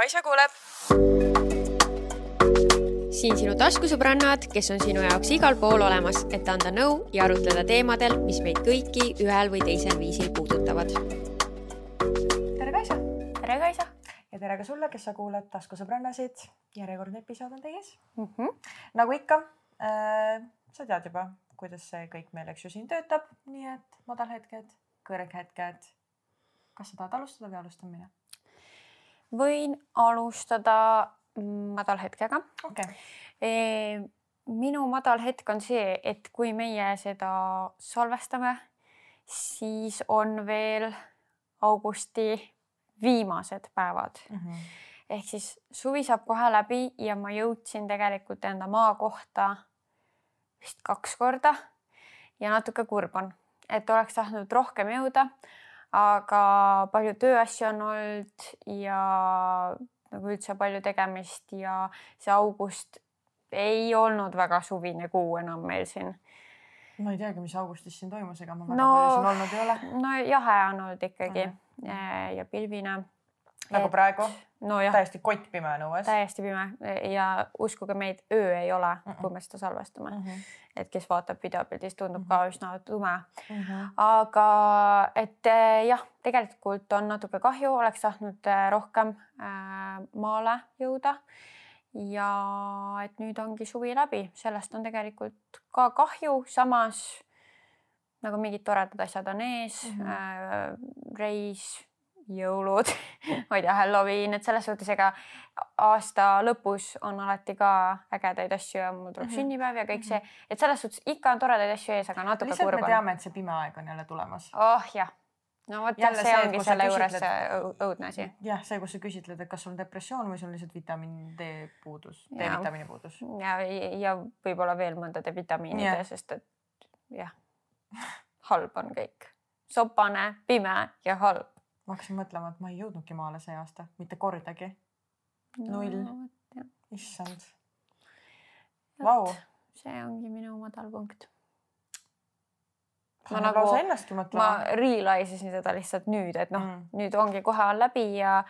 Kaisa kuuleb. siin sinu taskusõbrannad, kes on sinu jaoks igal pool olemas, et anda nõu ja arutleda teemadel, mis meid kõiki ühel või teisel viisil puudutavad. tere, Kaisa. tere, Kaisa. ja tere ka sulle, kes sa kuulad taskusõbrannasid. järjekordne episood on teie ees mm. -hmm. nagu ikka äh,, sa tead juba, kuidas see kõik meil, eks ju, siin töötab, nii et madalhetked, kõrghetked. kas sa tahad alustada või alustan mina? Võin alustada madalhetkega okei okay. e,. minu madalhetk on see, et kui meie seda salvestame, siis on veel augusti viimased päevad mm. -hmm. ehk siis suvi saab kohe läbi ja ma jõudsin tegelikult enda maakohta vist kaks korda ja natuke kurb on, et oleks tahtnud rohkem jõuda. Aga palju tööasju on olnud ja nagu üldse palju tegemist ja see august ei olnud väga suvine kuu enam meil siin. ma ei teagi, mis augustis siin toimus, ega ma väga No- palju siin olnud ei ole. no jahe on olnud ikkagi Mhm. ja, ja pilvine. Nagu praegu, nojah, täiesti kottpime on õues. täiesti pime ja uskuge meid, öö ei ole, Mm-mm. kui me seda salvestame, Mm -hmm. et kes vaatab videopildis, tundub Mhm. ka üsna tume Mm -hmm. aga et eh, jah, tegelikult on natuke kahju, oleks tahtnud eh, rohkem äh, maale jõuda. ja et nüüd ongi suvi läbi, sellest on tegelikult ka kahju, samas nagu mingid toredad asjad on ees mm. -hmm. äh, reis, jõulud ma ei tea, Halloween, et selles suhtes ega aasta lõpus on alati ka ägedaid asju ja mul tuleb mm Mhm. -hmm. sünnipäev ja kõik see, et selles suhtes ikka on toredaid asju ees, aga natuke lihtsalt kurb me on teame, et see pime aeg on jälle tulemas. oh jah, no vot see, see ongi selle juures see õu- õudne asi. jah, see, kus sa küsitled, et kas sul on depressioon või sul on lihtsalt vitamiin D puudus. D-vitamiini puudus. ja, ja võib-olla veel mõndade vitamiinide sest et jah, halb on kõik, sopane, pime ja halb. Ma hakkasin mõtlema, et ma ei jõudnudki maale see aasta mitte kordagi. Null. jah. issand. Vau. see ongi minu madalpunkt. ma nagu nagu- ma realize isin seda lihtsalt nüüd, et noh Mm. nüüd ongi kohe on läbi ja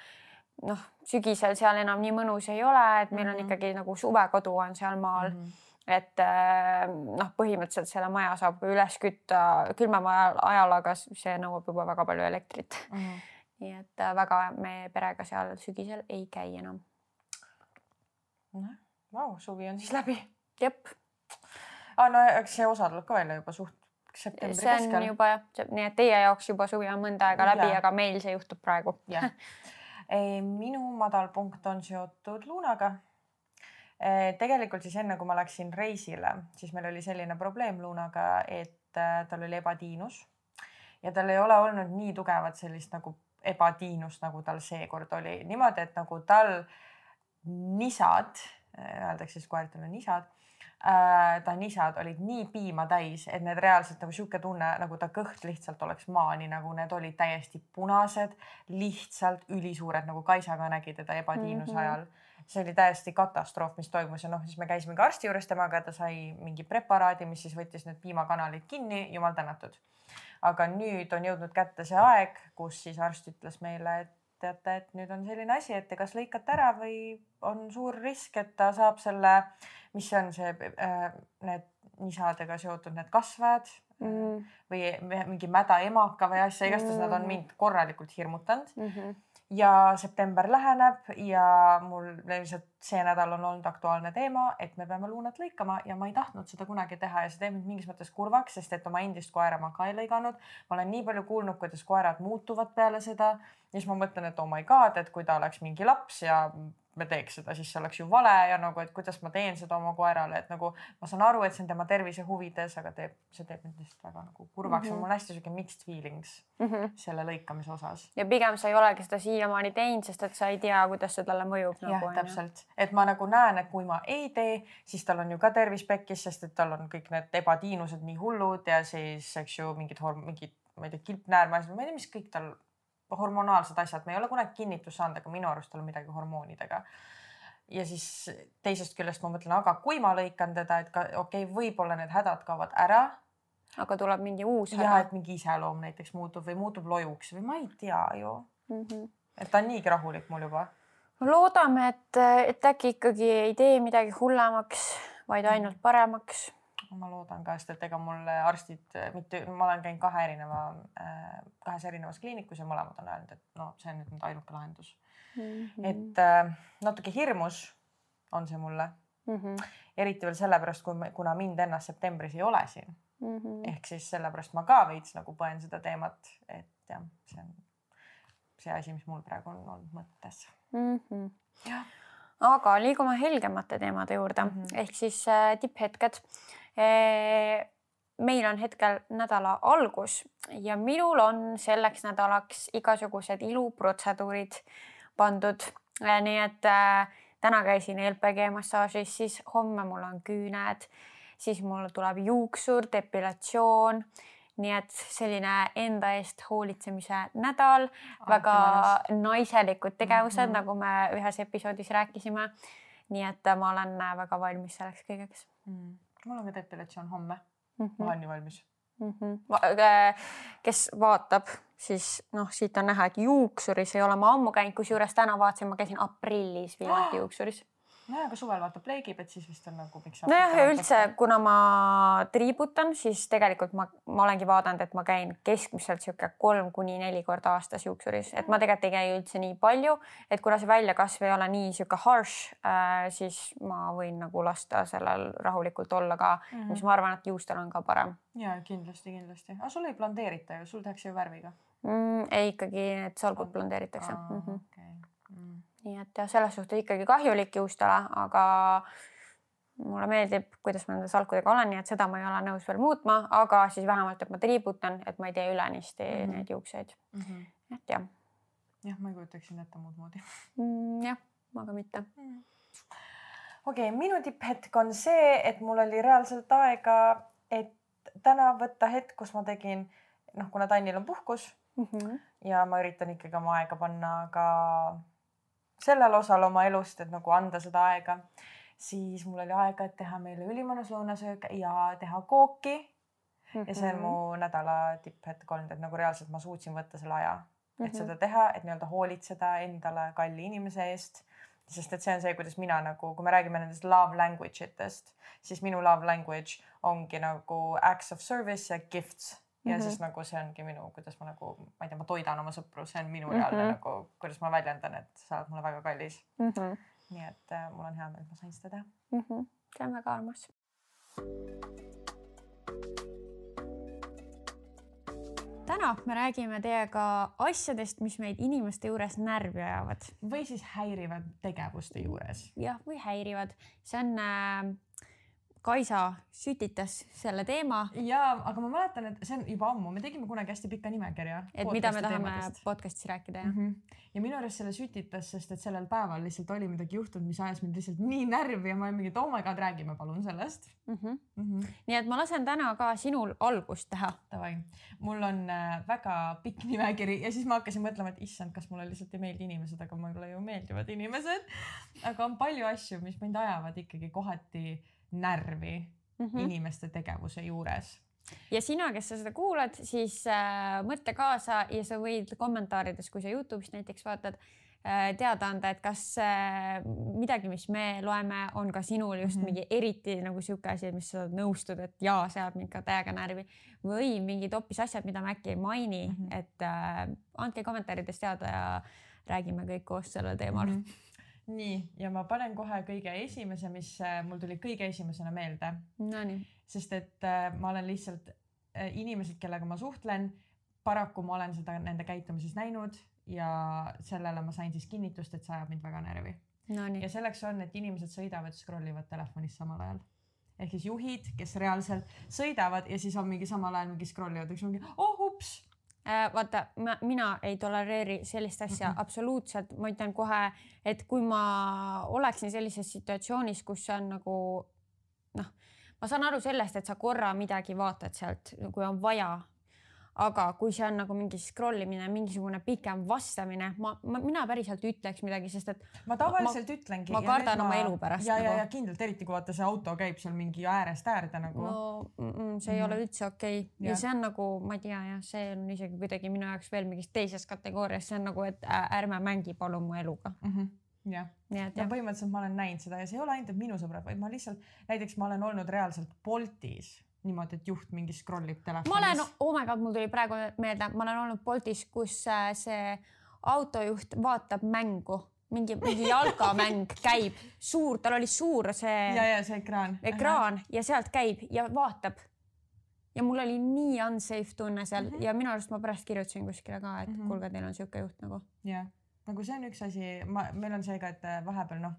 noh, sügisel seal enam nii mõnus ei ole, et meil mm -hmm. Mhm. on ikkagi nagu suvekodu on seal maal mm. Mhm. Et äh, noh, põhimõtteliselt selle maja saab üles kütta külmema ajal, aga see nõuab juba väga palju elektrit. Mhm. nii et äh, väga me perega seal sügisel ei käi enam. noh, vau, suvi on siis läbi. jep, aa, no eks see osa tuleb ka välja juba suht septembri see on keskel. juba jah, nii et teie jaoks juba suvi on mõnda aega läbi, aga meil see juhtub praegu. jah. minu madalpunkt on seotud Lunaga. Tegelikult siis enne, kui ma läksin reisile, siis meil oli selline probleem Lunaga, et äh, tal oli ebatiinus ja tal ei ole olnud nii tugevat sellist nagu ebatiinust, nagu tal seekord oli. niimoodi, et nagu tal nisad, öeldakse siis koertele nisad äh, ta nisad olid nii piima täis, et need reaalselt nagu sihuke tunne, nagu ta kõht lihtsalt oleks maani, nagu need olid täiesti punased, lihtsalt ülisuured, nagu Kaisa ka nägi teda ebatiinuse Mhm. ajal. See oli täiesti katastroof, mis toimus ja noh, siis me käisime ka arsti juures temaga, ta sai mingi preparaadi, mis siis võttis need piimakanalid kinni, jumal tänatud. aga nüüd on jõudnud kätte see aeg, kus siis arst ütles meile, et teate, et nüüd on selline asi, et te kas lõikate ära või on suur risk, et ta saab selle, mis see on see äh, need nisadega seotud need kasvajad mm. või mingi mäda emaka või asja, igastahes nad on Mm. mind korralikult hirmutanud Mm -hmm. Ja september läheneb ja mul lihtsalt see nädal on olnud aktuaalne teema, et me peame luunat lõikama ja ma ei tahtnud seda kunagi teha ja see teeb mind mingis mõttes kurvaks, sest et oma endist koera ma ka ei lõiganud. ma olen nii palju kuulnud, kuidas koerad muutuvad peale seda ja siis ma mõtlen, et oh my god, et kui ta oleks mingi laps ja me teeks seda, siis see oleks ju vale ja nagu, et kuidas ma teen seda oma koerale, et nagu ma saan aru, et see on tema tervise huvides, aga teeb, see teeb mind lihtsalt väga nagu kurvaks mm -hmm. ja Mhm. mul on hästi sihuke mixed feelings Mm -hmm. selle lõikamise osas ja pigem sa ei olegi seda siiamaani teinud, sest et sa ei tea, kuidas see talle mõjub jah nagu, nagu,, täpselt, et ma nagu näen, et kui ma ei tee, siis tal on ju ka tervis pekkis, sest et tal on kõik need ebatiinused nii hullud ja siis eks ju mingid mingid, ma ei tea, kilpnäärmeasjad, ma ei tea, mis kõik tal hormonaalsed asjad, me ei ole kunagi kinnitust saanud, aga minu arust on midagi hormoonidega. ja siis teisest küljest ma mõtlen, aga kui ma lõikan teda, et ka okei okay,, võib-olla need hädad kaovad ära aga tuleb mingi uus ja et mingi iseloom näiteks muutub või muutub lojuks või ma ei tea ju, mm. -hmm. et ta on niigi rahulik mul juba loodame, et, et äkki ikkagi ei tee midagi hullemaks, vaid ainult paremaks. Ma loodan ka, sest et ega mul arstid mitte, ma olen käinud kahe erineva, kahes erinevas kliinikus ja mõlemad on öelnud, et no see on nüüd ainuke lahendus mm. -hmm. et äh, natuke hirmus on see mulle mm. -hmm. eriti veel sellepärast, kui, kuna mind ennast septembris ei ole siin mm. -hmm. ehk siis sellepärast ma ka veits nagu põen seda teemat, et jah, see on see asi, mis mul praegu on olnud mõttes mm. -hmm. jah aga liigume helgemate teemade juurde mm -hmm. ehk siis äh, tipphetked meil on hetkel nädala algus ja minul on selleks nädalaks igasugused iluprotseduurid pandud. nii et äh, täna käisin LPG massaažis, siis homme mul on küüned, siis mul tuleb juuksur, depilatsioon nii et selline enda eest hoolitsemise nädal, väga naiselikud tegevused mm, -hmm. nagu me ühes episoodis rääkisime. nii et ma olen väga valmis selleks kõigeks mm.. Mul on ka depilatsioon homme mm. -hmm. ma olen nii valmis mm. -hmm. kes vaatab, siis noh, siit on näha, et juuksuris ei ole ma ammu käinud, kusjuures täna vaatasin, ma käisin aprillis viimati juuksuris nojah, aga suvel vaata pleegib, et siis vist on nagu miks. nojah, ja üldse, kuna ma triibutan, siis tegelikult ma, ma olengi vaadanud, et ma käin keskmiselt sihuke kolm kuni neli korda aastas juuksuris, et ma tegelikult ei käi üldse nii palju, et kuna see väljakasv ei ole nii sihuke harsh äh,, siis ma võin nagu lasta sellel rahulikult olla ka mm, -hmm. mis ma arvan, et juustel on ka parem. ja kindlasti, kindlasti, aga sul ei blondeerita ju, sul tehakse ju värviga mm,? ei, ikkagi need salgud blondeeritakse. Mm -hmm. okay nii et jah, selles suhtes ikkagi kahjulik juustele, aga mulle meeldib, kuidas ma nende salkudega olen, nii et seda ma ei ole nõus veel muutma, aga siis vähemalt, et ma triibutan, et ma ei tee ülenisti mm -hmm. neid juukseid mm. -hmm. et jah. jah, ma ei kujutaks sind ette muud moodi mm,. jah, ma ka mitte mm.. okei okay,, minu tipphetk on see, et mul oli reaalselt aega, et täna võtta hetk, kus ma tegin, noh, kuna Tannil on puhkus mm -hmm. ja ma üritan ikkagi oma aega panna ka sellel osal oma elust, et nagu anda seda aega, siis mul oli aega, et teha meile ülimõnus lõunasöök ja teha kooki mm. -hmm. ja see on mhm. mu nädala tipphetk olnud, et nagu reaalselt ma suutsin võtta selle aja, et mm -hmm. seda teha, et nii-öelda hoolitseda endale kalli inimese eest sest et see on see, kuidas mina nagu, kui me räägime nendest love language itest, siis minu love language ongi nagu acts of service ja gifts ja mm -hmm. siis nagu see ongi minu, kuidas ma nagu, ma ei tea, ma toidan oma sõpru, see on minu mm -hmm. reaalne nagu, kuidas ma väljendan, et sa oled mulle väga kallis mm. -hmm. nii et äh, mul on hea meel, et ma sain seda teha mm. -hmm. see on väga armas. täna me räägime teiega asjadest, mis meid inimeste juures närvi ajavad. või siis häirivad tegevuste juures. jah, või häirivad, see on äh, Kaisa sütitas selle teema. ja, aga ma mäletan, et see on juba ammu, me tegime kunagi hästi pika nimekirja. et mida me tahame teemadest. podcast'is rääkida, jah mm. -hmm. ja minu arust selle sütitas, sest et sellel päeval lihtsalt oli midagi juhtunud, mis ajas mind lihtsalt nii närvi ja ma olin mingi, et oh my god, räägime palun sellest mm. -hmm. Mm -hmm. nii et ma lasen täna ka sinul algust teha. Davai, mul on äh, väga pikk nimekiri ja siis ma hakkasin mõtlema, et issand, kas mulle lihtsalt ei meeldi inimesed, aga mulle ju meeldivad inimesed. aga on palju asju, mis mind ajavad ikkagi kohati närvi mm -hmm. inimeste tegevuse juures ja sina, kes sa seda kuulad, siis äh, mõtle kaasa ja sa võid kommentaarides, kui sa Youtube'ist näiteks vaatad äh,, teada anda, et kas äh, midagi, mis me loeme, on ka sinul just mm -hmm. mingi eriti nagu sihuke asi, mis sa nõustud, et jaa, see ajab mind ka täiega närvi või mingid hoopis asjad, mida me äkki ei maini mm, -hmm. et äh, andke kommentaarides teada ja räägime kõik koos sellel teemal mm. -hmm nii, ja ma panen kohe kõige esimese, mis äh, mul tuli kõige esimesena meelde. No,. sest et äh, ma olen lihtsalt äh, inimesed, kellega ma suhtlen, paraku ma olen seda nende käitumises näinud ja sellele ma sain siis kinnitust, et see ajab mind väga närvi. No,. ja selleks on, et inimesed sõidavad, scroll ivad telefonis samal ajal. Ehk siis juhid, kes reaalselt sõidavad ja siis on mingi samal ajal mingi scroll ivad, üks mingi oh ups Äh, vaata, mina ei tolereeri sellist asja mm -hmm. absoluutselt, ma ütlen kohe, et kui ma oleksin sellises situatsioonis, kus see on nagu noh, ma saan aru sellest, et sa korra midagi vaatad sealt, kui on vaja aga kui see on nagu mingi scroll imine, mingisugune pikem vastamine, ma, ma, mina päriselt ütleks midagi, sest et. ma tavaliselt ma, ütlengi. ma kardan oma ma... elu pärast. ja nagu., ja, ja kindlalt, eriti kui vaata see auto käib seal mingi äärest äärde nagu. no see ei mm -hmm. ole üldse okei okay. ja. ja see on nagu, ma ei tea jah, see on isegi kuidagi minu jaoks veel mingis teises kategoorias, see on nagu, et ärme mängi palun mu eluga mm. -hmm jah, ja jah, põhimõtteliselt ma olen näinud seda ja see ei ole ainult et minu sõbrad, vaid ma lihtsalt näiteks ma olen olnud reaalselt Boltis niimoodi, et juht mingi scroll ib telefonis. ma olen, oh my god, mul tuli praegu meelde, ma olen olnud Boltis, kus äh, see autojuht vaatab mängu, mingi, mingi jalkamäng käib, suur, tal oli suur see ja, ja see ekraan. ekraan ja sealt käib ja vaatab. ja mul oli nii unsafe tunne seal mm. -hmm. ja minu arust ma pärast kirjutasin kuskile ka, et mm. -hmm. kuulge, teil on sihuke juht nagu. jah, nagu see on üks asi, ma, meil on see ka, et äh, vahepeal noh,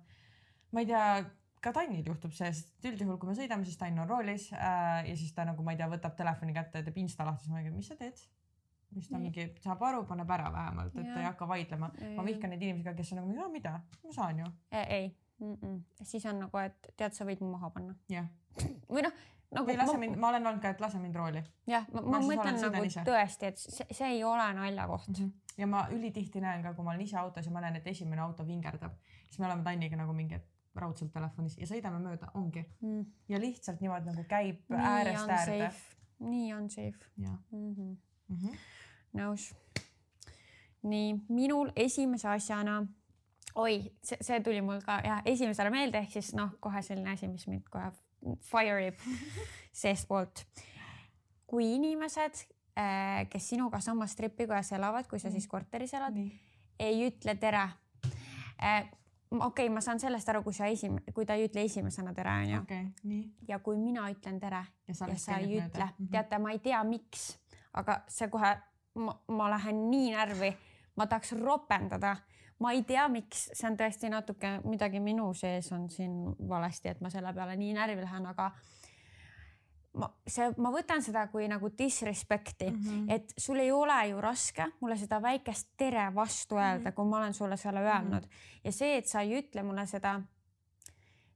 ma ei tea, ka Tannil juhtub see, sest üldjuhul, kui me sõidame, siis Tann on roolis äh, ja siis ta nagu ma ei tea, võtab telefoni kätte ja teeb insta lahti, siis ma küsin, mis sa teed. siis ta mingi saab aru, paneb ära vähemalt, et ta ei hakka vaidlema. ma vihkan neid inimesi ka, kes on nagu, mida, ma saan ju. ei mm, -mm. siis on nagu, et tead, sa võid mu maha panna jah, või noh, nagu või lase mind, ma olen olnud ka, et lase mind rooli jah, ma, ma, Ma ma mõtlen nagu ise. tõesti, et see, see ei ole naljakoht mm. -hmm. ja ma ülitihti näen ka, kui ma olen ise autos ja ma näen, et esimene auto vingerdab, siis me oleme Tanniga nagu mingi et raudselt telefonis ja sõidame mööda, ongi Mm. ja lihtsalt niimoodi nagu käib nii äärest äärde. nii unsafe jah mm. -hmm. mm -hmm. nõus. nii minul esimese asjana, oi, see, see tuli mul ka jah, esimesena meelde, ehk siis noh, kohe selline asi, mis mind kohe fire ib seestpoolt. kui inimesed, kes sinuga samas trepikojas elavad, kui sa siis korteris elad, ei ütle tere. Okei okay,, ma saan sellest aru, kui sa esim-, kui ta ei ütle esimesena tere, onju. ja kui mina ütlen tere ja sa ja sa ei ütle mööda., Mhm. teate, ma ei tea, miks, aga see kohe, ma, ma lähen nii närvi, ma tahaks ropendada, ma ei tea, miks, see on tõesti natuke midagi minu sees on siin valesti, et ma selle peale nii närvi lähen, aga ma, see, ma võtan seda kui nagu disrespect'i mm, Mhm. -hmm. et sul ei ole ju raske mulle seda väikest tere vastu öelda mm, -hmm. kui ma olen sulle selle öelnud mm -hmm. ja see, et sa ei ütle mulle seda,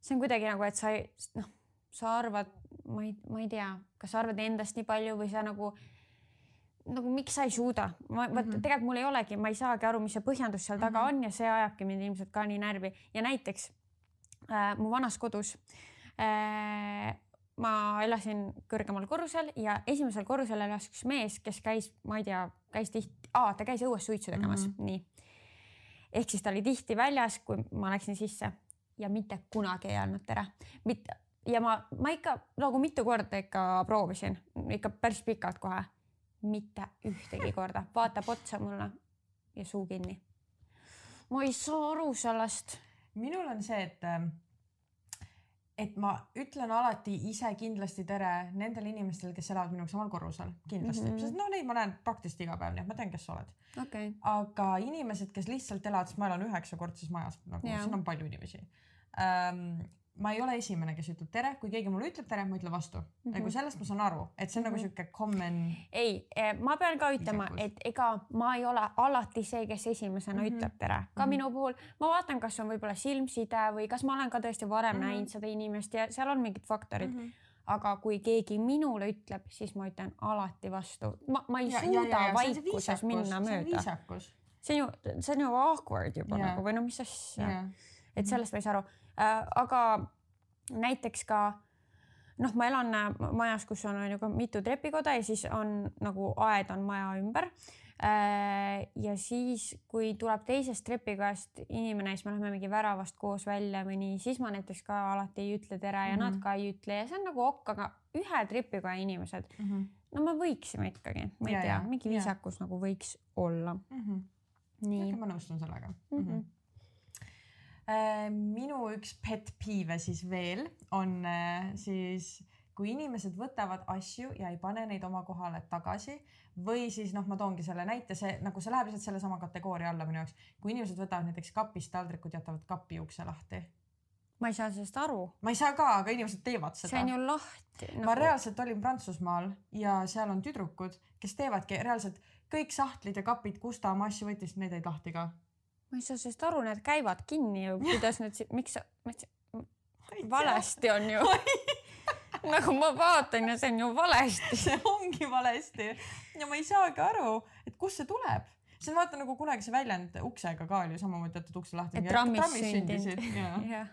see on kuidagi nagu, et sa ei, noh, sa arvad, ma ei, ma ei tea, kas sa arvad endast nii palju või sa nagu nagu miks sa ei suuda, ma vot mm -hmm. tegelikult mul ei olegi, ma ei saagi aru, mis see põhjendus seal taga Mhm. on ja see ajabki mind ilmselt ka nii närvi ja näiteks äh, mu vanas kodus äh, ma elasin kõrgemal korrusel ja esimesel korrusel elas üks mees, kes käis, ma ei tea, käis tihti, ta käis õues suitsu tegemas mm. -hmm. nii. ehk siis ta oli tihti väljas, kui ma läksin sisse ja mitte kunagi ei öelnud tere, mitte ja ma, ma ikka nagu mitu korda ikka proovisin, ikka päris pikalt kohe, mitte ühtegi korda, vaatab otsa mulle ja suu kinni. ma ei saa aru sellest. minul on see, et ähm, et ma ütlen alati ise kindlasti tere nendele inimestele, kes elavad minuga samal korrusel, kindlasti mm. -hmm. sest no neid ma näen praktiliselt iga päev, nii et ma tean, kes sa oled. okay., aga inimesed, kes lihtsalt elavad, sest ma elan üheksakordses majas, nagu Jaa. siin on palju inimesi ähm,. Ma ei ole esimene, kes ütleb tere, kui keegi mulle ütleb tere, ma ütlen vastu mm. Mhm. -hmm. nagu sellest ma saan aru, et see on mm -hmm. Mhm. nagu sihuke common. ei, ma pean ka ütlema, et ega ma ei ole alati see, kes esimesena mm Mhm. -hmm. ütleb tere, ka mm Mhm. -hmm. minu puhul ma vaatan, kas on võib-olla silmside või kas ma olen ka tõesti varem mm Mhm. -hmm. näinud seda inimest ja seal on mingid faktorid mm. Mhm. -hmm. aga kui keegi minule ütleb, siis ma ütlen alati vastu, ma, ma ei Ja- ja, ja- ja- suuda ja, vaikuses minna mööda. see on ju, see on ju awkward juba Jaa. nagu või no mis asja et sellest ma ei saa aru. Aga näiteks ka noh, ma elan äh, majas, kus on, on ju ka mitu trepikoda ja siis on nagu aed on maja ümber äh,. ja siis, kui tuleb teisest trepikojast inimene, siis me läheme mingi väravast koos välja või nii, siis ma näiteks ka alati ei ütle tere ja mm -hmm. Mhm. nad ka ei ütle ja see on nagu ok, aga ühe trepikoja inimesed, no me võiksime ikkagi, ma ei Ja, tea ja,, mingi ja. viisakus nagu võiks olla. nii ma nõustun sellega mm. -hmm. Äh, minu üks pet peeve siis veel on äh, siis, kui inimesed võtavad asju ja ei pane neid oma kohale tagasi või siis noh, ma toongi selle näite, see nagu see läheb lihtsalt sellesama kategooria alla minu jaoks, kui inimesed võtavad näiteks kapist taldrikud, jätavad kapi ukse lahti. ma ei saa sellest aru, ma ei saa ka, aga inimesed teevad seda see on ju lahti nagu.... ma reaalselt olin Prantsusmaal ja seal on tüdrukud, kes teevadki reaalselt kõik sahtlid ja kapid, kust ta oma asju võttis, need jäid lahti ka. Ma ei saa sellest aru, need käivad kinni ju, kuidas need, miks sa, valesti on ju. nagu ma vaatan ja see on ju valesti. see ongi valesti ja ma ei saagi aru, et kust see tuleb. see on vaata nagu kunagi see väljend uksega ka oli samamoodi jätad ukse lahti. et trammis sündinud. jah, jah,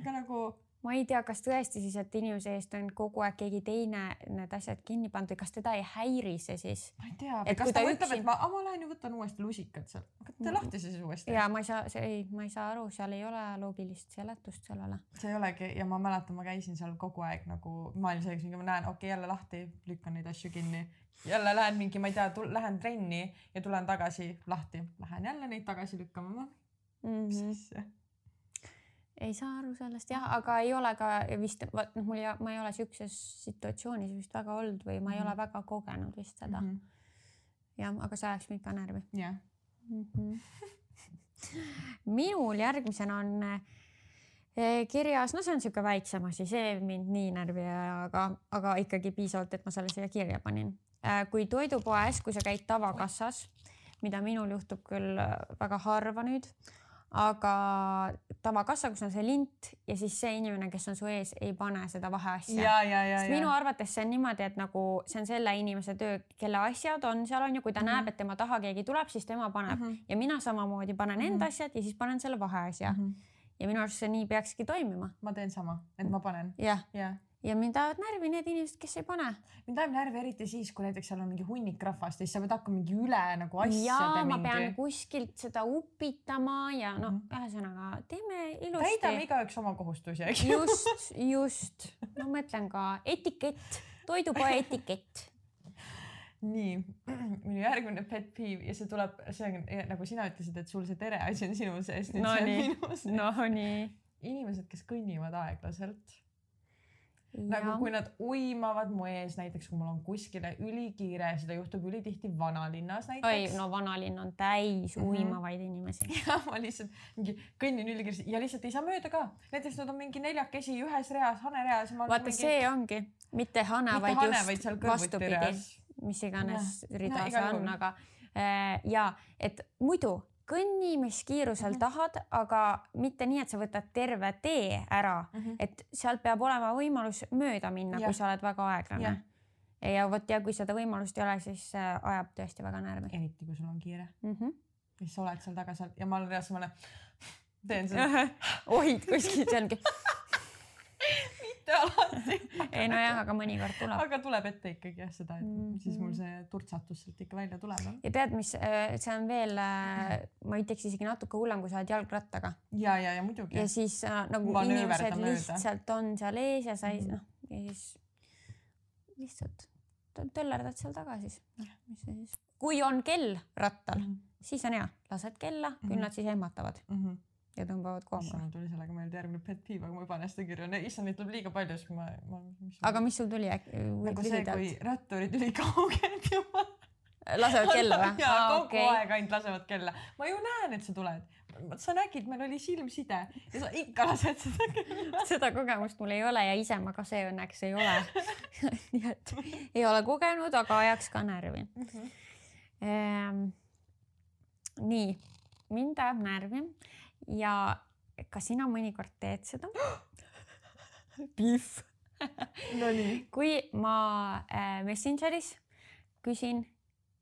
aga nagu ma ei tea, kas tõesti siis, et inimese eest on kogu aeg keegi teine need asjad kinni pannud või kas teda ei häiri see siis? ma ei tea, kas ta mõtleb, üksi- et ma, ma lähen ju võtan uuesti lusikad seal, tee lahti see siis uuesti. ja ma ei saa, see ei, ma ei saa aru, seal ei ole loogilist seletust sellele. see ei olegi ja ma mäletan, ma käisin seal kogu aeg nagu maailm selgeks mingi, ma näen, okei okay, jälle lahti, lükkan neid asju kinni. jälle lähen mingi, ma ei tea, lähen trenni ja tulen tagasi lahti, lähen jälle neid tagasi lükkama. Mm mis -hmm. asja? Ei saa aru sellest jah, aga ei ole ka vist, vot noh, mul ei, ma ei ole siukses situatsioonis vist väga olnud või ma ei ole Mhm. väga kogenud vist seda mm.. jah, aga see ajaks mind ka närvi jah, mm. -hmm. minul järgmisena on eh, kirjas, no see on niisugune väiksem asi, see mind nii närvi ei aja, aga, aga ikkagi piisavalt, et ma selle siia kirja panin. kui toidupoes, kui sa käid tavakassas, mida minul juhtub küll äh, väga harva nüüd, aga tavakassa, kus on see lint ja siis see inimene, kes on su ees, ei pane seda vaheasja minu arvates see on niimoodi, et nagu see on selle inimese töö, kelle asjad on seal on ju, kui ta mm Mhm. -hmm. näeb, et tema taha keegi tuleb, siis tema paneb mm Mhm. -hmm. ja mina samamoodi panen mm -hmm. enda asjad ja siis panen selle vaheasja mm. Mhm. -hmm. ja minu arust see nii peakski toimima. ma teen sama, et ma panen jah, ja ja mind ajavad närvi need inimesed, kes ei pane. mind ajab närvi eriti siis, kui näiteks seal on mingi hunnik rahvast ja siis sa pead hakkama mingi üle nagu asjade ja ma mingi pean kuskilt seda upitama ja no mm. -hmm. ühesõnaga teeme ilusti. täidame igaüks oma kohustusi, eks ju. just, just, ma mõtlen ka etikett, toidupoe etikett. nii, minu järgmine pet peeve ja see tuleb, see on nagu sina ütlesid, et sul see tere asi on sinu sees, nüüd No see on nii. minu sees. no nii. inimesed, kes kõnnivad aeglaselt, nagu kui nad uimavad mu ees, näiteks kui mul on kuskile ülikiire, seda juhtub ülitihti vanalinnas oi näiteks. no vanalinn on täis Mhm. uimavaid inimesi. ja ma lihtsalt mingi kõnnin ülikiiresti ja lihtsalt ei saa mööda ka. näiteks nad on mingi neljakesi ühes reas, hanereas. vaata, see ongi mitte hane, vaid hane, just vastupidi mis iganes Jah. rida No see on, aga äh, ja et muidu kõnni, mis kiirusel Mhm. tahad, aga mitte nii, et sa võtad terve tee ära, Mhm. et sealt peab olema võimalus mööda minna, kui sa oled väga aeglane Jah.. ja vot ja kui seda võimalust ei ole, siis äh, ajab tõesti väga närvi eriti kui sul on kiire mm. -hmm. ja siis sa oled seal taga seal ja ma olen reaalselt, ma olen, teen seda hoid kuskil, see ongi, mitte alati, ei nojah, aga mõnikord tuleb. aga tuleb ette ikkagi jah seda, et mm. -hmm. siis mul see turtsatus sealt ikka välja tuleb. ja tead, mis äh, see on veel, ma ütleks isegi natuke hullem, kui sa oled jalgrattaga ja, ja, ja muidugi ja. siis äh, nagu Manööverda inimesed lihtsalt on seal ees ja sa ei Mhm. noh, ja siis lihtsalt tö- töllerdad seal taga siis, noh, mis see siis. kui on kell rattal, siis on hea, lased kella, küll Mhm. nad siis ehmatavad Mm -hmm. Ja tõmbavad koomale. issand, mul tuli sellega meelde järgmine pet peeve, aga ma ei pane seda kirja. issand, neid tuleb liiga palju, siis ma, ma. aga mis sul tuli äkki? nagu see, kui ratturid ülikaugelt juba. lasevad kella või? jaa, kogu okay. aeg ainult lasevad kella. ma ju näen, et sa tuled. sa nägid, meil oli silmside ja sa ikka lased seda kella. seda kogemust mul ei ole ja ise ma ka see õnneks ei ole. nii et ei ole kogenud, aga ajaks ka närvi ehm,. nii, mind ajab närvi ja ka sina mõnikord teed seda. Pihv. Nonii. kui ma äh, Messengeris küsin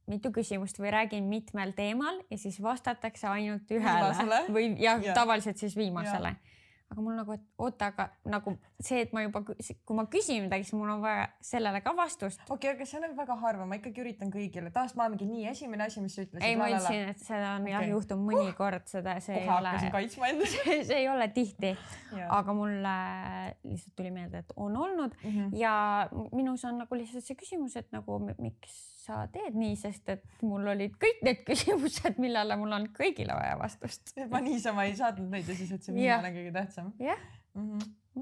mitu küsimust või räägin mitmel teemal ja siis vastatakse ainult ühele Viimasele? või jah Jah. ja., tavaliselt siis viimasele Ja.. Aga mul nagu, et oota, aga nagu see, et ma juba, kui ma küsin midagi, siis mul on vaja sellele ka vastust. okei okay,, aga see on väga harva, ma ikkagi üritan kõigile, tavaliselt ma olengi nii esimene asi, mis sa ütlesid. ei, ma ütlesin, et seda on okay. jah Okei. juhtub mõnikord, seda, see ei kohe ole hakkasin, kaitsma enda see ei ole tihti, aga mulle lihtsalt tuli meelde, et on olnud Mm -hmm. ja minus on nagu lihtsalt see küsimus, et nagu mi- miks sa teed nii, sest et mul olid kõik need küsimused, millele mul on kõigile vaja vastust. ma niisama ei saatnud neid ja siis ütlesin, viimane on kõige tähtsam. jah.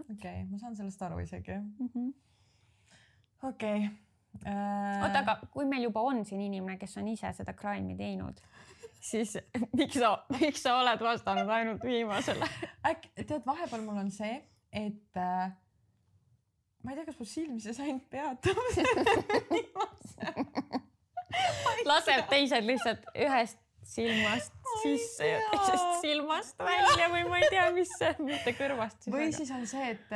okei, ma saan sellest aru isegi. Mhm. okei. Äh, oota, aga kui meil juba on siin inimene, kes on ise seda crime'i teinud, siis miks sa, miks sa oled vastanud ainult viimasele? äkki tead, vahepeal mul on see, et äh, ma ei tea, kas mu silm siis ainult peatab laseb teised lihtsalt ühest silmast sisse ja teisest silmast välja või ma ei tea, mis see, mitte kõrvast või siis. siis on see, et,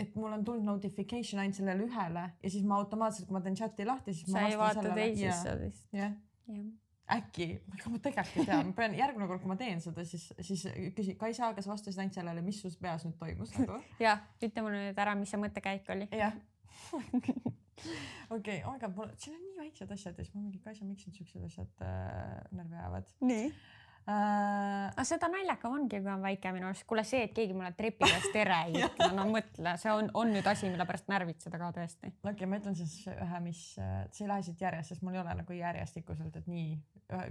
et mul on tulnud notification ainult sellele ühele ja siis ma automaatselt, kui ma teen chati lahti, siis ma sa ei vaata teisesse vist. jah, jah. Äkki, ma tegelikult ei tea, ma pean järgmine kord, kui ma teen seda, siis, siis küsi, Kaisa, kas vastasid ainult sellele, mis sul peas nüüd toimus nagu? jah, ütle mulle nüüd ära, mis see mõttekäik oli. jah. okei, aga mul, siin on nii väiksed asjad ja siis ma mingi, Kaisa, miks nüüd siuksed asjad äh, närvi ajavad? nii. Aga seda naljakam ongi, kui on väike minu arust. kuule, see, et keegi mulle trepi peal tere ei ütle, no mõtle, see on, on nüüd asi, mille pärast närvitseda ka tõesti. okei okay,, ma ütlen siis ühe, mis, see ei lähe siit järjest, sest mul ei ole nagu järjestikuselt, et nii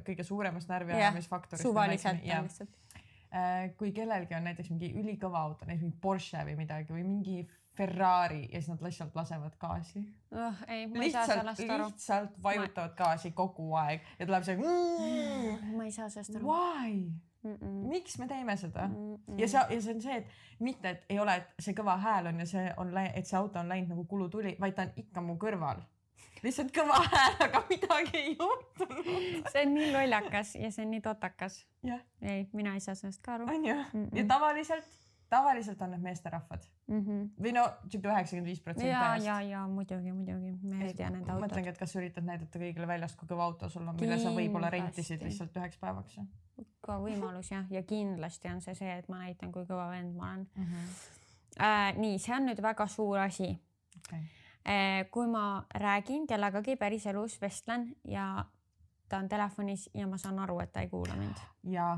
kõige suuremast närviajamisfaktorist. suvaliselt lihtsalt. Äh, kui kellelgi on näiteks mingi ülikõva auto, näiteks mingi Porsche või midagi või mingi Ferrari ja siis nad lihtsalt lasevad gaasi oh,. ei, ma ei saa sellest aru. lihtsalt vajutavad ma... gaasi kogu aeg ja tuleb see mm,. ma ei saa sellest aru. Why? Mm -mm. miks me teeme seda mm? -mm. ja see, ja see on see, et mitte, et ei ole, et see kõva hääl on ja see on, et see auto on läinud nagu kulutuli, vaid ta on ikka mu kõrval. lihtsalt kõva hääl, aga midagi ei juhtunud. see on nii lollakas ja see on nii totakas. Yeah. ei, mina ei saa sellest ka aru. on ju? ja tavaliselt tavaliselt on need meesterahvad mm. -hmm. või no sihuke üheksakümmend viis protsenti ajast. ja, ja, ja muidugi, muidugi, me ei tea nende autod. mõtlengi, et kas üritad näidata kõigile väljast, kui kõva auto sul on, mille sa võib-olla rentisid lihtsalt üheks päevaks. ka võimalus jah, ja kindlasti on see see, et ma näitan, kui kõva vend ma olen mm. -hmm. Äh, nii, see on nüüd väga suur asi okay.. Äh, kui ma räägin kellegagi päriselus, vestlen ja ta on telefonis ja ma saan aru, et ta ei kuula mind. ja ja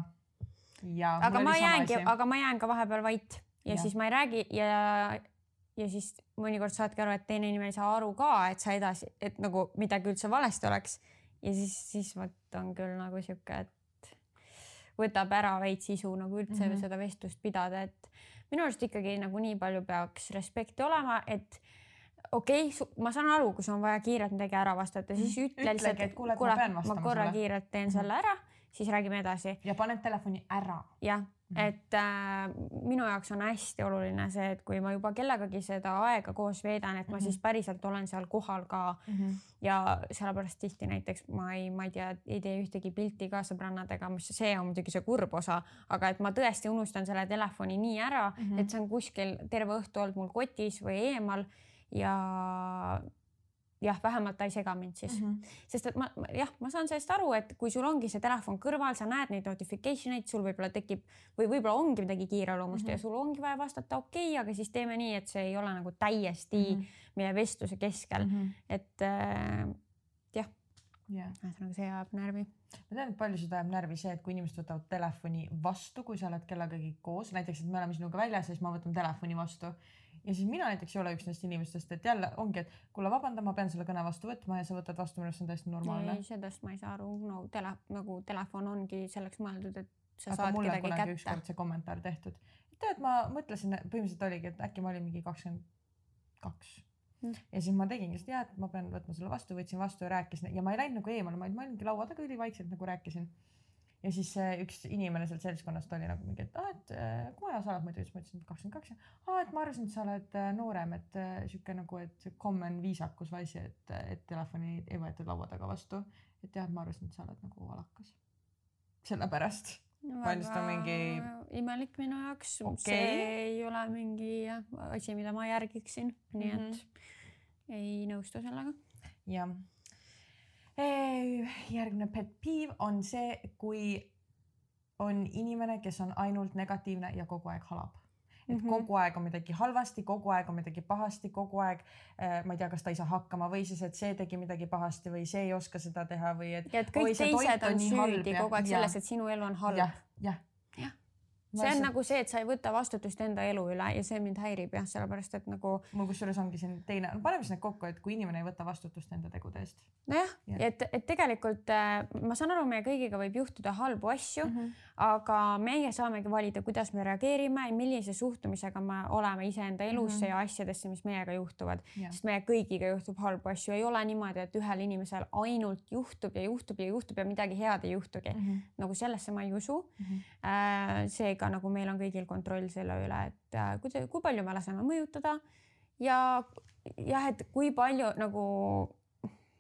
aga ma jäängi, aga ma jään ka vahepeal vait ja, ja siis ma ei räägi ja, ja siis mõnikord saadki aru, et teine inimene ei saa aru ka, et sa edasi, et nagu midagi üldse valesti oleks. ja siis, siis vot on küll nagu sihuke, et võtab ära veits isu nagu üldse mm -hmm. seda vestlust pidada, et minu arust ikkagi nagu nii palju peaks respekti olema, et okei okay,, ma saan aru, kui sul on vaja kiirelt midagi ära vastata, siis mhm. ütle lihtsalt, et kuule, kuule, ma korra sulle. kiirelt teen mm -hmm. selle ära siis räägime edasi. ja paned telefoni ära. jah, mhm. et äh, minu jaoks on hästi oluline see, et kui ma juba kellegagi seda aega koos veedan, et ma mm -hmm. siis päriselt olen seal kohal ka mm. -hmm. ja sellepärast tihti näiteks ma ei, ma ei tea, ei tee ühtegi pilti ka sõbrannadega, mis see on muidugi see kurb osa, aga et ma tõesti unustan selle telefoni nii ära mm, -hmm. et see on kuskil terve õhtu olnud mul kotis või eemal ja jah, vähemalt ta ei sega mind siis mm, -hmm. sest et ma jah, ma saan sellest aru, et kui sul ongi see telefon kõrval, sa näed neid notification eid, sul võib-olla tekib või võib-olla ongi midagi kiireloomust mm -hmm. ja sul ongi vaja vastata okei okay,, aga siis teeme nii, et see ei ole nagu täiesti mm -hmm. meie vestluse keskel mm, -hmm. et äh, jah yeah.. ühesõnaga, see ajab närvi. ma tean, et paljusid ajab närvi see, et kui inimesed võtavad telefoni vastu, kui sa oled kellegagi koos, näiteks, et me oleme sinuga väljas ja siis ma võtan telefoni vastu ja siis mina näiteks ei ole üks nendest inimestest, et jälle ongi, et kuule, vabanda, ma pean selle kõne vastu võtma ja sa võtad vastu, minu arust see on täiesti normaalne. sellest ma ei saa aru, no tele, nagu telefon ongi selleks mõeldud, et sa Aga saad kedagi kätte. ükskord see kommentaar tehtud. tead, ma mõtlesin, põhimõtteliselt oligi, et äkki ma olin mingi kakskümmend kaks Mm. ja siis ma tegingi seda, et ma pean võtma selle vastu, võtsin vastu ja rääkisin ja ma ei läinud nagu eemale, ma olingi laua taga ülivaikselt nagu rääkisin ja siis üks inimene sealt seltskonnast oli nagu mingi, et aa, et äh, kui vana sa oled muidu, siis ma ütlesin kakskümmend kaks. aa, et ma arvasin, et sa oled äh, noorem, et äh, sihuke nagu, et common viisakus või asi, et, et telefoni ei võetud laua taga vastu. et jah, et ma arvasin, et sa oled nagu alakas. sellepärast no,. ta mingi. imelik minu jaoks okay.. see ei ole mingi asi, mida ma järgiksin, nii et mm -hmm. ei nõustu sellega. jah järgmine pet peeve on see, kui on inimene, kes on ainult negatiivne ja kogu aeg halab et mm -hmm. kogu aeg on midagi halvasti, kogu aeg on midagi pahasti, kogu aeg äh, ma ei tea, kas ta ei saa hakkama või siis, et see tegi midagi pahasti või see ei oska seda teha või et. ja et kõik oi, teised on süüdi kogu aeg selles, et sinu elu on halb. jah, jah. See on see... nagu see, et sa ei võta vastutust enda elu üle ja see mind häirib jah, sellepärast et nagu. mul kusjuures ongi siin teine, paneme siis need kokku, et kui inimene ei võta vastutust enda tegude eest. nojah ja., et, et tegelikult äh, ma saan aru, meie kõigiga võib juhtuda halbu asju mm, -hmm. aga meie saamegi valida, kuidas me reageerime, millise suhtumisega me oleme iseenda elusse mm -hmm. ja asjadesse, mis meiega juhtuvad, sest meie kõigiga juhtub halbu asju, ei ole niimoodi, et ühel inimesel ainult juhtub ja juhtub ja juhtub ja midagi head ei juhtugi mm. -hmm. nagu sellesse ma ei usu mm. -hmm. see seega nagu meil on kõigil kontroll selle üle, et äh, kui, kui palju me laseme mõjutada ja jah, et kui palju nagu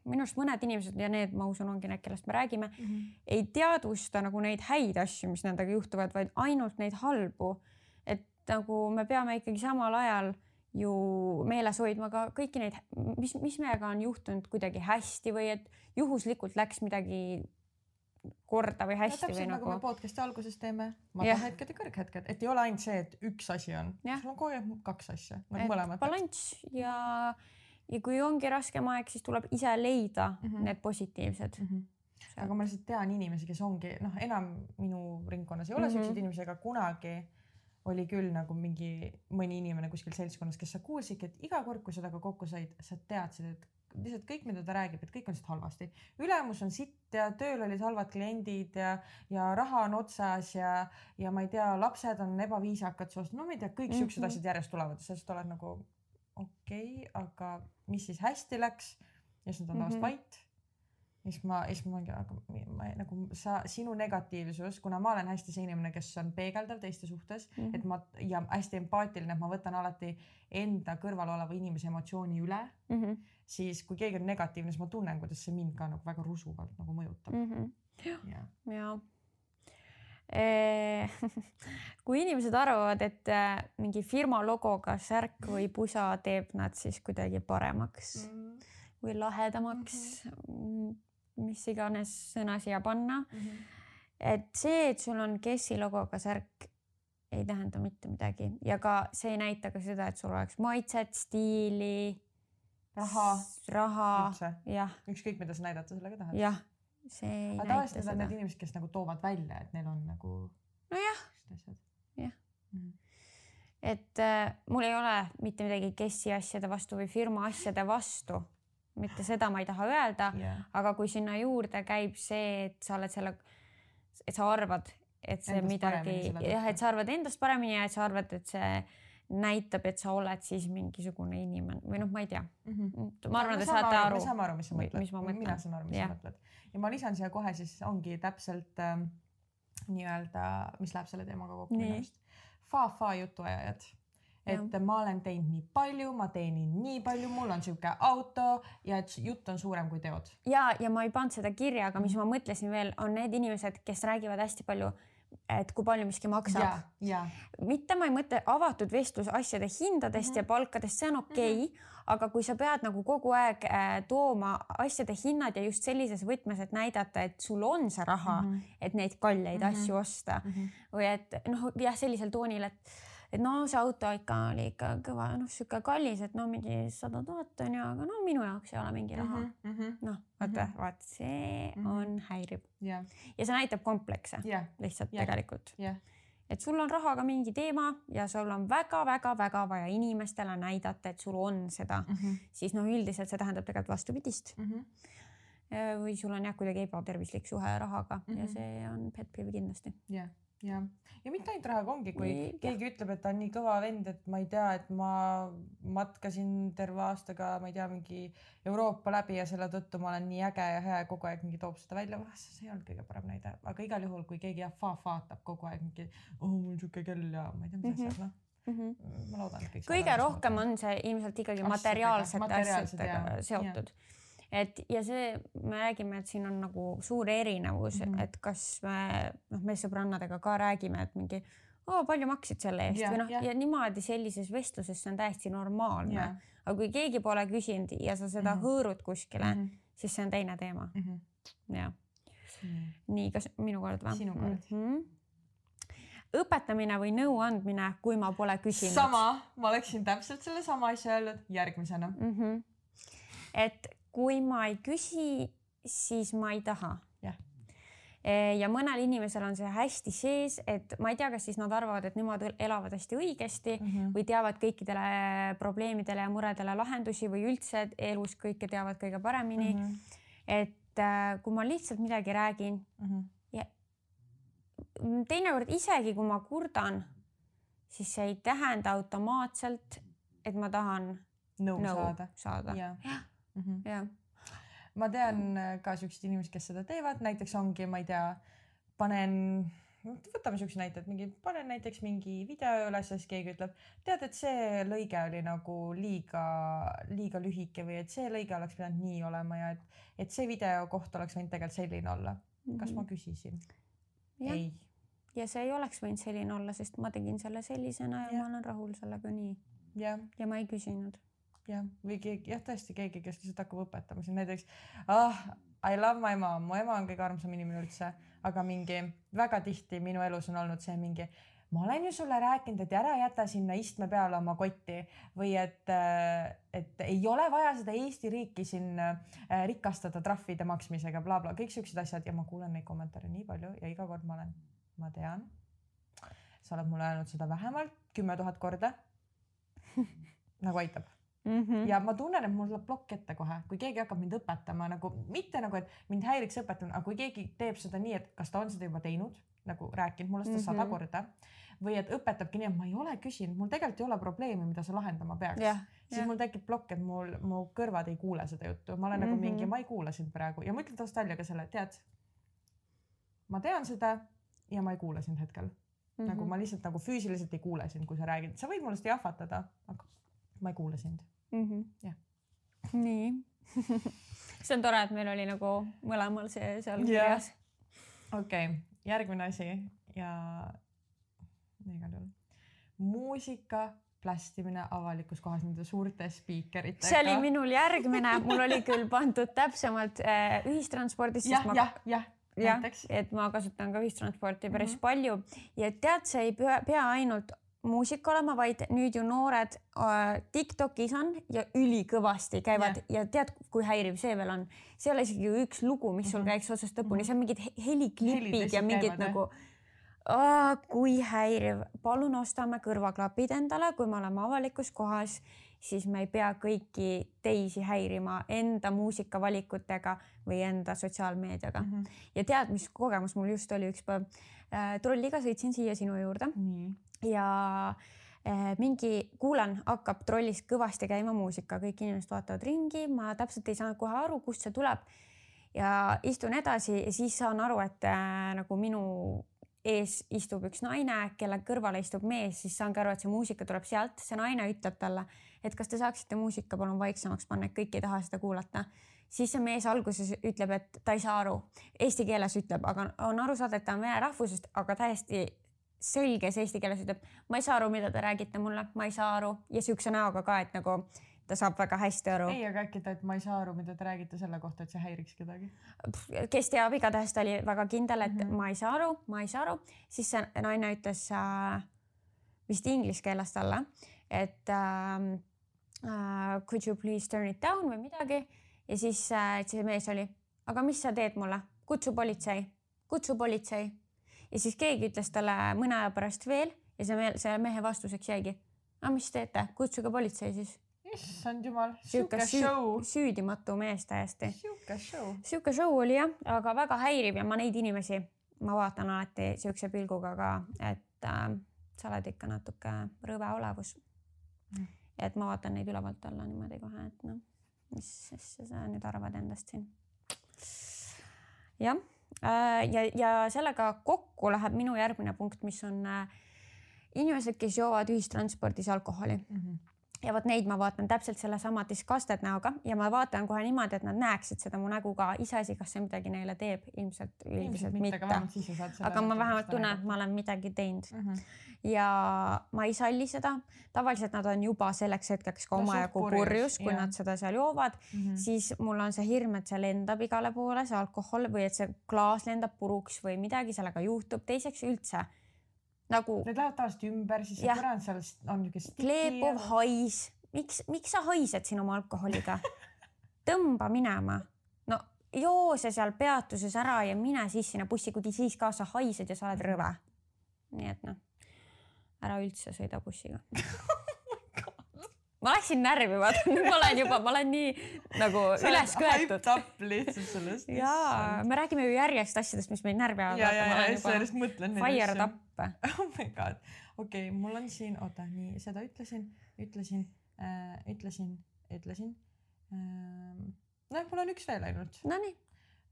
minu arust mõned inimesed ja need, ma usun, ongi need, kellest me räägime mm, -hmm. ei teadvusta nagu neid häid asju, mis nendega juhtuvad, vaid ainult neid halbu. et nagu me peame ikkagi samal ajal ju meeles hoidma ka kõiki neid, mis, mis meiega on juhtunud kuidagi hästi või et juhuslikult läks midagi korda või no hästi täpselt või nagu me nagu. podcast'i alguses teeme, madalhetked ja kõrghetked, et ei ole ainult see, et üks asi on, sul on kogu aeg kaks asja, nagu et mõlemad. balanss ja, ja kui ongi raskem aeg, siis tuleb ise leida mm Mhm. -hmm. need positiivsed mm. Mhm. aga ma lihtsalt tean inimesi, kes ongi noh, enam minu ringkonnas ei ole mm Mhm. -hmm. siukseid inimesi, aga kunagi oli küll nagu mingi mõni inimene kuskil seltskonnas, kes sa kuulsidki, et iga kord, kui sa temaga kokku said, sa teadsid, et lihtsalt kõik, mida ta räägib, et kõik on lihtsalt halvasti. ülemus on sitt ja tööl olid halvad kliendid ja, ja raha on otsas ja, ja ma ei tea, lapsed on ebaviisakad soost, no ma ei tea, kõik siuksed Mhm. asjad järjest tulevad, sellest oled nagu okei okay,, aga mis siis hästi läks ja siis nad on tavaliselt Mhm. vait ja siis ma, siis ma mingi, aga ma nagu sa, sinu negatiivsus, kuna ma olen hästi see inimene, kes on peegeldav teiste suhtes mm, Mhm. -hmm. et ma ja hästi empaatiline, et ma võtan alati enda kõrval oleva inimese emotsiooni üle, mm. -hmm. siis kui keegi on negatiivne, siis ma tunnen, kuidas see mind ka nagu väga rusuvalt nagu mõjutab Mm -hmm. ja ja kui inimesed arvavad, et äh, mingi firma logoga särk või pusa teeb nad siis kuidagi paremaks mm.. või lahedamaks mm, mis iganes sõna siia panna. -hmm. et see, et sul on Kessi logoga särk, ei tähenda mitte midagi ja ka see ei näita ka seda, et sul oleks maitset, stiili, raha, raha, jah, ükskõik mida sa näidata sellega tahad. jah, see ei aga näita tavaliselt need seda inimesed, kes nagu toovad välja, et neil on nagu nojah, Jah. mm.. et äh, mul ei ole mitte midagi Kessi asjade vastu või firma asjade vastu, mitte seda ma ei taha öelda, Yeah. aga kui sinna juurde käib see, et sa oled selle, et sa arvad, et see Endast midagi jah, et sa arvad endast paremini ja et sa arvad, et see näitab, et sa oled siis mingisugune inimene või noh, ma ei tea. Mm -hmm. ma arvan, te saate aru me. saame aru, mis sa mõtled. mina saan aru, mis Jah. sa mõtled. ja ma lisan siia kohe siis ongi täpselt ähm, nii-öelda, mis läheb selle teemaga kokku minu arust. Fa-fa jutuajajad. Et Jah. ma olen teinud nii palju, ma teenin nii palju, mul on sihuke auto ja et jutt on suurem kui teod. ja, ja ma ei pannud seda kirja, aga mis Mhm. ma mõtlesin veel, on need inimesed, kes räägivad hästi palju, et kui palju miski maksab ja, ja, mitte ma ei mõtle avatud vestlus asjade hindadest mm -hmm. ja palkadest, see on okei okay,, aga kui sa pead nagu kogu aeg äh, tooma asjade hinnad ja just sellises võtmes, et näidata, et sul on see raha mm, Mhm. -hmm. et neid kalleid mm Mhm. -hmm. asju osta mm Mhm. -hmm. või et noh, jah, sellisel toonil, et et no see auto ikka oli ikka kõva, noh, sihuke kallis, et no mingi sada tuhat on ju, aga no minu jaoks ei ole mingi raha mm. -hmm. noh, vaata Mhm., vaat see Mhm. on häirib ja, ja see näitab komplekse ja, lihtsalt Jah. tegelikult ja, et sul on rahaga mingi teema ja sul on väga-väga-väga vaja inimestele näidata, et sul on seda, Mhm. siis noh, üldiselt see tähendab tegelikult vastupidist. või sul on jah, kuidagi ebatervislik suhe rahaga mm -hmm. ja Mhm. see on pet peeve kindlasti. ja, ja, ja mitte ainult rahaga ongi, kui Nii, jah. keegi ütleb, et ta on nii kõva vend, et ma ei tea, et ma matkasin terve aastaga, ma ei tea, mingi Euroopa läbi ja selle tõttu ma olen nii äge ja hea ja kogu aeg mingi toob seda välja, see ei olnud kõige parem näide, aga igal juhul, kui keegi jah, faatab kogu aeg mingi, oh mul on sihuke kell ja ma ei tea, mis Mhm. asjad, noh, ma loodan, et kõik. kõige rohkem on see ilmselt ikkagi Asjadega, materiaalsete asjadega jaa, seotud. Et ja see, me räägime, et siin on nagu suur erinevus mm. -hmm. et kas me noh, me sõbrannadega ka räägime, et mingi oo, palju maksid selle eest Jah, või noh, ja niimoodi sellises vestluses see on täiesti normaalne aga kui keegi pole küsinud ja sa seda mm. -hmm. hõõrud kuskile mm. -hmm. siis see on teine teema. jah, nii, nii, kas minu kord või? Sinu kord. -hmm. õpetamine või nõuandmine, kui ma pole küsinud. sama, ma oleksin täpselt sellesama asja öelnud järgmisena. mm. -hmm. et kui ma ei küsi, siis ma ei taha. Jah. ja mõnel inimesel on see hästi sees, et ma ei tea, kas siis nad arvavad, et nemad elavad hästi õigesti mm. -hmm. või teavad kõikidele probleemidele ja muredele lahendusi või üldse elus kõike teavad kõige paremini mm. -hmm. et äh, kui ma lihtsalt midagi räägin ja teinekord isegi kui ma kurdan, siis see ei tähenda automaatselt, et ma tahan nõu nõu saada. saada. jah. jah, ma tean äh, ka siukseid inimesi, kes seda teevad, näiteks ongi, ma ei tea, panen, võtame siukse näite, et mingi panen näiteks mingi video üles ja siis keegi ütleb, tead, et see lõige oli nagu liiga, liiga lühike või et see lõige oleks pidanud nii olema ja et, et see video koht oleks võinud tegelikult selline olla. kas ma küsisin? Mhm. jah, ei. ja see ei oleks võinud selline olla, sest ma tegin selle sellisena ja, ja ma olen rahul sellega nii ja ma ei küsinud. jah, või keegi jah, tõesti keegi, kes lihtsalt hakkab õpetama siin näiteks ah, I love my mom, mu ema on kõige armsam inimene üldse, aga mingi väga tihti minu elus on olnud see mingi ma olen ju sulle rääkinud, et ära jäta sinna istme peale oma kotti või et, äh, et ei ole vaja seda Eesti riiki siin äh, rikastada trahvide maksmisega bla,, blablabla, kõik siuksed asjad. Ja ma kuulen neid kommentaare nii palju ja iga kord ma olen, ma tean. sa oled mulle öelnud seda vähemalt kümme tuhat korda. Nagu aitab Mm -hmm. ja ma tunnen, et mul tuleb plokk ette kohe, kui keegi hakkab mind õpetama nagu mitte nagu, et mind häiriks õpetamine, aga kui keegi teeb seda nii, et kas ta on seda juba teinud nagu rääkinud mulle seda mm -hmm. sada korda või et õpetabki nii, et ma ei ole küsinud, mul tegelikult ei ole probleemi, mida sa lahendama peaks yeah,. siis yeah. mul tekib plokk, et mul, mu kõrvad ei kuule seda juttu, ma olen mm -hmm. nagu mingi, mhm. ma ei kuula sind praegu ja ma ütlen tast välja ka selle, tead. ma tean seda ja ma ei kuula sind hetkel mm. -hmm. nagu ma lihtsalt nagu füüsiliselt ei kuule sind, kui sa räägid, sa võid mulle seda jahvatada, aga ma ei kuule sind mm. -hmm. jah. nii see on tore, et meil oli nagu mõlemal see seal kirjas. okei okay järgmine asi ja igal juhul muusika plästimine avalikus kohas nende suurte spiikeritega. see oli minul järgmine, mul oli küll pandud täpsemalt äh, ühistranspordis. jah, jah, jah jah, et ma kasutan ka ühistransporti päris mm -hmm. palju ja tead, see ei pea, pea ainult muusika olema, vaid nüüd ju noored äh, Tiktokis on ja ülikõvasti käivad yeah. ja tead, kui häiriv see veel on, see ei ole isegi üks lugu, mis sul mm -hmm. käiks otsast lõpuni -hmm. see on mingid heliklipid ja mingid käivad, nagu oh, kui häiriv, palun ostame kõrvaklapid endale, kui me oleme avalikus kohas, siis me ei pea kõiki teisi häirima enda muusikavalikutega või enda sotsiaalmeediaga mm. -hmm. ja tead, mis kogemus mul just oli üks päev äh,. trolliga sõitsin siia sinu juurde ja eh, mingi, kuulan, hakkab trollis kõvasti käima muusika, kõik inimesed vaatavad ringi, ma täpselt ei saanud kohe aru, kust see tuleb. ja istun edasi ja siis saan aru, et äh, nagu minu ees istub üks naine, kelle kõrvale istub mees, siis saangi aru, et see muusika tuleb sealt, see naine ütleb talle, et kas te saaksite muusika palun vaiksemaks panna, et kõik ei taha seda kuulata. siis see mees alguses ütleb, et ta ei saa aru, eesti keeles ütleb, aga on aru saada, et ta on vene rahvusest, aga täiesti selges eesti keeles ütleb, ma ei saa aru, mida te räägite mulle, ma ei saa aru ja siukse näoga ka, et nagu ta saab väga hästi aru. ei, aga äkki ta, et ma ei saa aru, mida te räägite selle kohta, et see häiriks kedagi. kes teab, igatahes ta oli väga kindel, et mm -hmm. ma ei saa aru, ma ei saa aru, siis see naine ütles äh, vist inglise keeles talle, et äh, uh, could you please turn it down või midagi ja siis äh, see mees oli, aga mis sa teed mulle, kutsu politsei, kutsu politsei ja siis keegi ütles talle mõne aja pärast veel ja see, see mehe vastuseks jäigi. aga mis teete, kutsuge politsei siis. issand jumal, sihuke show. süüdimatu mees täiesti. sihuke show. sihuke show oli jah, aga väga häiriv ja ma neid inimesi, ma vaatan alati siukse pilguga ka, et äh, sa oled ikka natuke rõve olevus mm.. et ma vaatan neid ülevalt alla niimoodi kohe, et noh, mis asja sa nüüd arvad endast siin. jah ja, ja sellega kokku läheb minu järgmine punkt, mis on äh, inimesed, kes joovad ühistranspordis alkoholi mm. -hmm ja vot neid ma vaatan täpselt sellesama disgusted näoga ja ma vaatan kohe niimoodi, et nad näeksid seda mu nägu ka, iseasi, kas see midagi neile teeb, ilmselt üldiselt mitte, mitte.. aga ma vähemalt tunnen, et ma olen midagi teinud mm. -hmm. ja ma ei salli seda, tavaliselt nad on juba selleks hetkeks ka omajagu purjus, kui jah. nad seda seal joovad mm, -hmm. siis mul on see hirm, et see lendab igale poole, see alkohol või et see klaas lendab puruks või midagi sellega juhtub. teiseks üldse nagu. Need lähevad tavaliselt ümber, siis see põrand seal on niisugune. kleepuv hais, miks, miks sa haised siin oma alkoholiga tõmba minema, no joo see seal peatuses ära ja mine siis sinna bussi, kuigi siis ka sa haised ja sa oled rõve. nii et noh, ära üldse sõida bussiga ma läksin närvi, vaata nüüd ma olen juba, ma olen nii nagu sa üles köetud. lihtsalt sellest. jaa, me räägime ju järjest asjadest, mis meid närvi ajavad. ja, ja, ja, ja järjest mõtlen. Fire tappe. oh my god, okei okay,, mul on siin, oota, nii seda ütlesin, ütlesin äh,, ütlesin, ütlesin äh,. noh, mul on üks veel ainult. Nonii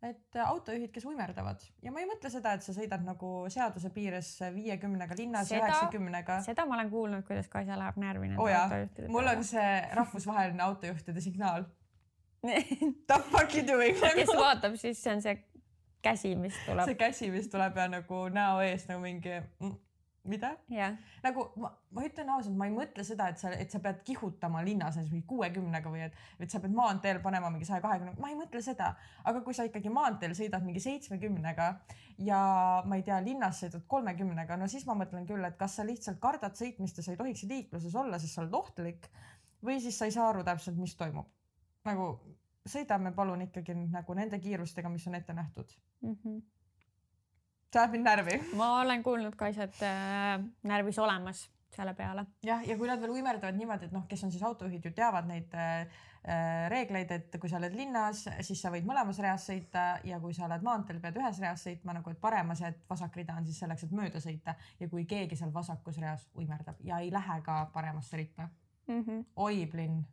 et autojuhid, kes uimerdavad ja ma ei mõtle seda, et sa sõidad nagu seaduse piires viiekümnega linnas, üheksakümnega. seda ma olen kuulnud, kuidas Kaisa läheb närvi nende oh autojuhtide. mul on see rahvusvaheline autojuhtide signaal The fuck you doing kes vaatab, siis see on see käsi, mis tuleb. see käsi, mis tuleb ja nagu näo ees nagu mingi mm, mida? nagu ma, ma ütlen ausalt, ma ei mõtle seda, et sa, et sa pead kihutama linnas näiteks mingi kuuekümnega või et, et sa pead maanteel panema mingi saja kahekümne, ma ei mõtle seda. aga kui sa ikkagi maanteel sõidad mingi seitsmekümnega ja ma ei tea, linnas sõidad kolmekümnega, no siis ma mõtlen küll, et kas sa lihtsalt kardad sõitmist ja sa ei tohiks liikluses olla, sest sa oled ohtlik või siis sa ei saa aru täpselt, mis toimub. nagu sõidame palun ikkagi nagu nende kiirustega, mis on ette nähtud. See ajab mind närvi ma olen kuulnud ka asjad äh, närvis olemas selle peale. jah, ja kui nad veel uimerdavad niimoodi, et noh, kes on siis autojuhid ju teavad neid äh, äh, reegleid, et kui sa oled linnas, siis sa võid mõlemas reas sõita ja kui sa oled maanteel, pead ühes reas sõitma nagu, et paremas et vasak rida on siis selleks, et mööda sõita ja kui keegi seal vasakus reas uimerdab ja ei lähe ka paremasse ritta. oi, Blinn.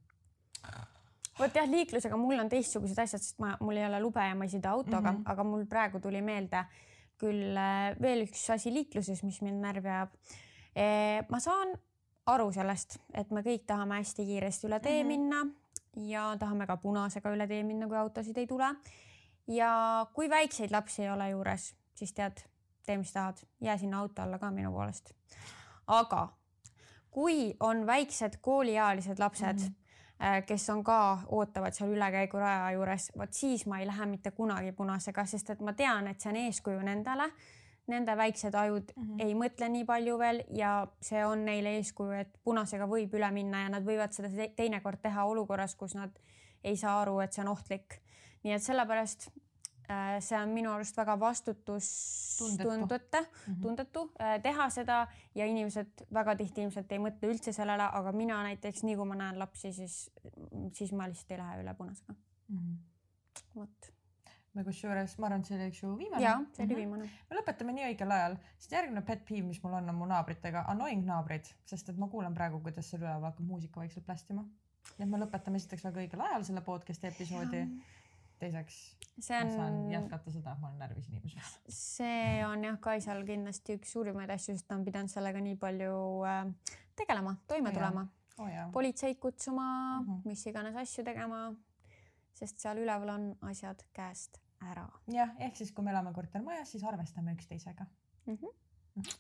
vot jah, liiklusega mul on teistsugused asjad, sest ma, mul ei ole lube ja ma ei sõida autoga mm. -hmm. aga mul praegu tuli meelde küll äh, veel üks asi liikluses, mis mind närvi ajab. ma saan aru sellest, et me kõik tahame hästi kiiresti üle tee Mhm. minna ja tahame ka punasega üle tee minna, kui autosid ei tule. ja kui väikseid lapsi ei ole juures, siis tead, tee, mis tahad, jää sinna auto alla ka minu poolest. aga kui on väiksed kooliealised lapsed mm, -hmm. Kes on ka, ootavad seal ülekäiguraja juures, vot siis ma ei lähe mitte kunagi punasega, sest et ma tean, et see on eeskuju nendele. Nende väiksed ajud mm -hmm. ei mõtle nii palju veel ja see on neile eeskuju, et punasega võib üle minna ja nad võivad seda te- teinekord teha olukorras, kus nad ei saa aru, et see on ohtlik. nii et sellepärast äh, see on minu arust väga vastutustundetu, tundetu äh, teha seda ja inimesed väga tihti ilmselt ei mõtle üldse sellele, aga mina näiteks nii kui ma näen lapsi, siis, siis ma lihtsalt ei lähe üle punasega. vot. me kusjuures, ma arvan, et see oli üks ju viimane. ja see oli viimane. me lõpetame nii õigel ajal, sest järgmine pet peeve, mis mul on, on mu naabritega, annoying naabrid, sest et ma kuulan praegu, kuidas seal üleval hakkab muusika vaikselt plästima. nii et me lõpetame esiteks väga õigel ajal selle podcast'i episoodi. teiseks, see ma saan on, jätkata seda, et ma olen närvis inimesest. see on jah, Kaisal kindlasti üks suurimaid asju, sest ta on pidanud sellega nii palju äh, tegelema, toime Jaa. tulema, jaa. politseid kutsuma mm, Mhm. -hmm. mis iganes asju tegema. sest seal üleval on asjad käest ära jah, ehk siis, kui me elame kortermajas, siis arvestame üksteisega. mm. -hmm.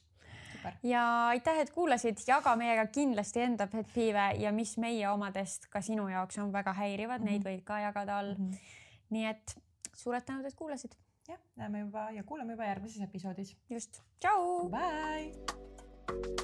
super. ja aitäh, et kuulasid, jaga meiega kindlasti enda pet peeve ja mis meie omadest ka sinu jaoks on väga häirivad mm, -hmm. neid võid ka jagada all mm. -hmm. Nii et suured tänud, et kuulasid. jah, näeme juba ja kuuleme juba järgmises episoodis. just, tšau. Bye.